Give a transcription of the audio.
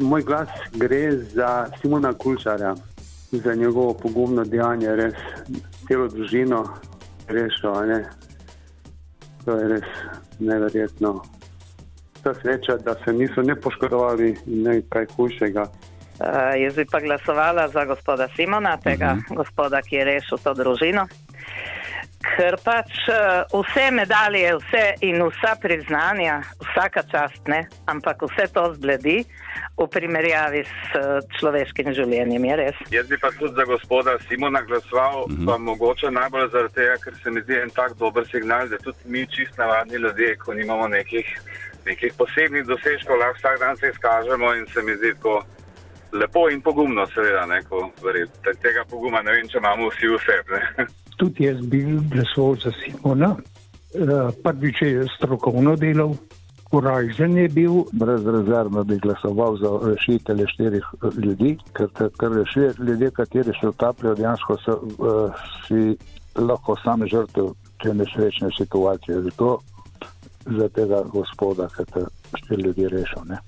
moj glas gre za Simona Kulčarja, za njegovo pogumno dejanje, res celo družino rešil. Ne? To je res neverjetno. Ta sreča, da se niso ne poškodovali in ne kaj hujšega. Uh, jaz bi pa glasovala za gospoda Simona, tega uh -huh. gospoda, ki je rešil to družino. Ker pač uh, vse medalje, vse in vsa priznanja, vsaka čast, ne, ampak vse to zbledi v primerjavi s človeškim življenjem, je res. Jaz bi pa tudi za gospoda Simona glasoval, uh -huh. pa mogoče najbolj zaradi tega, ker se mi zdi en tak dober signal, da tudi mi čist navadni ljudje, ko nimamo nekih, nekih posebnih dosežkov, lahko vsak dan se izkažemo in se mi zdi tako lepo in pogumno, seveda, neko verjetno. Tega poguma ne vem, če imamo vsi vse. Tudi jaz bi glasoval za Simona, uh, prvič je strokovno delal. Korajžen je bil. Brezrezervno bi glasoval za rešitelje štirih ljudi, ker, ker rešuje ljudi, kateri se utapljajo, dejansko so uh, si lahko sami žrtev te nesrečne situacije. Zato za tega gospoda, ki te štiri ljudi rešil.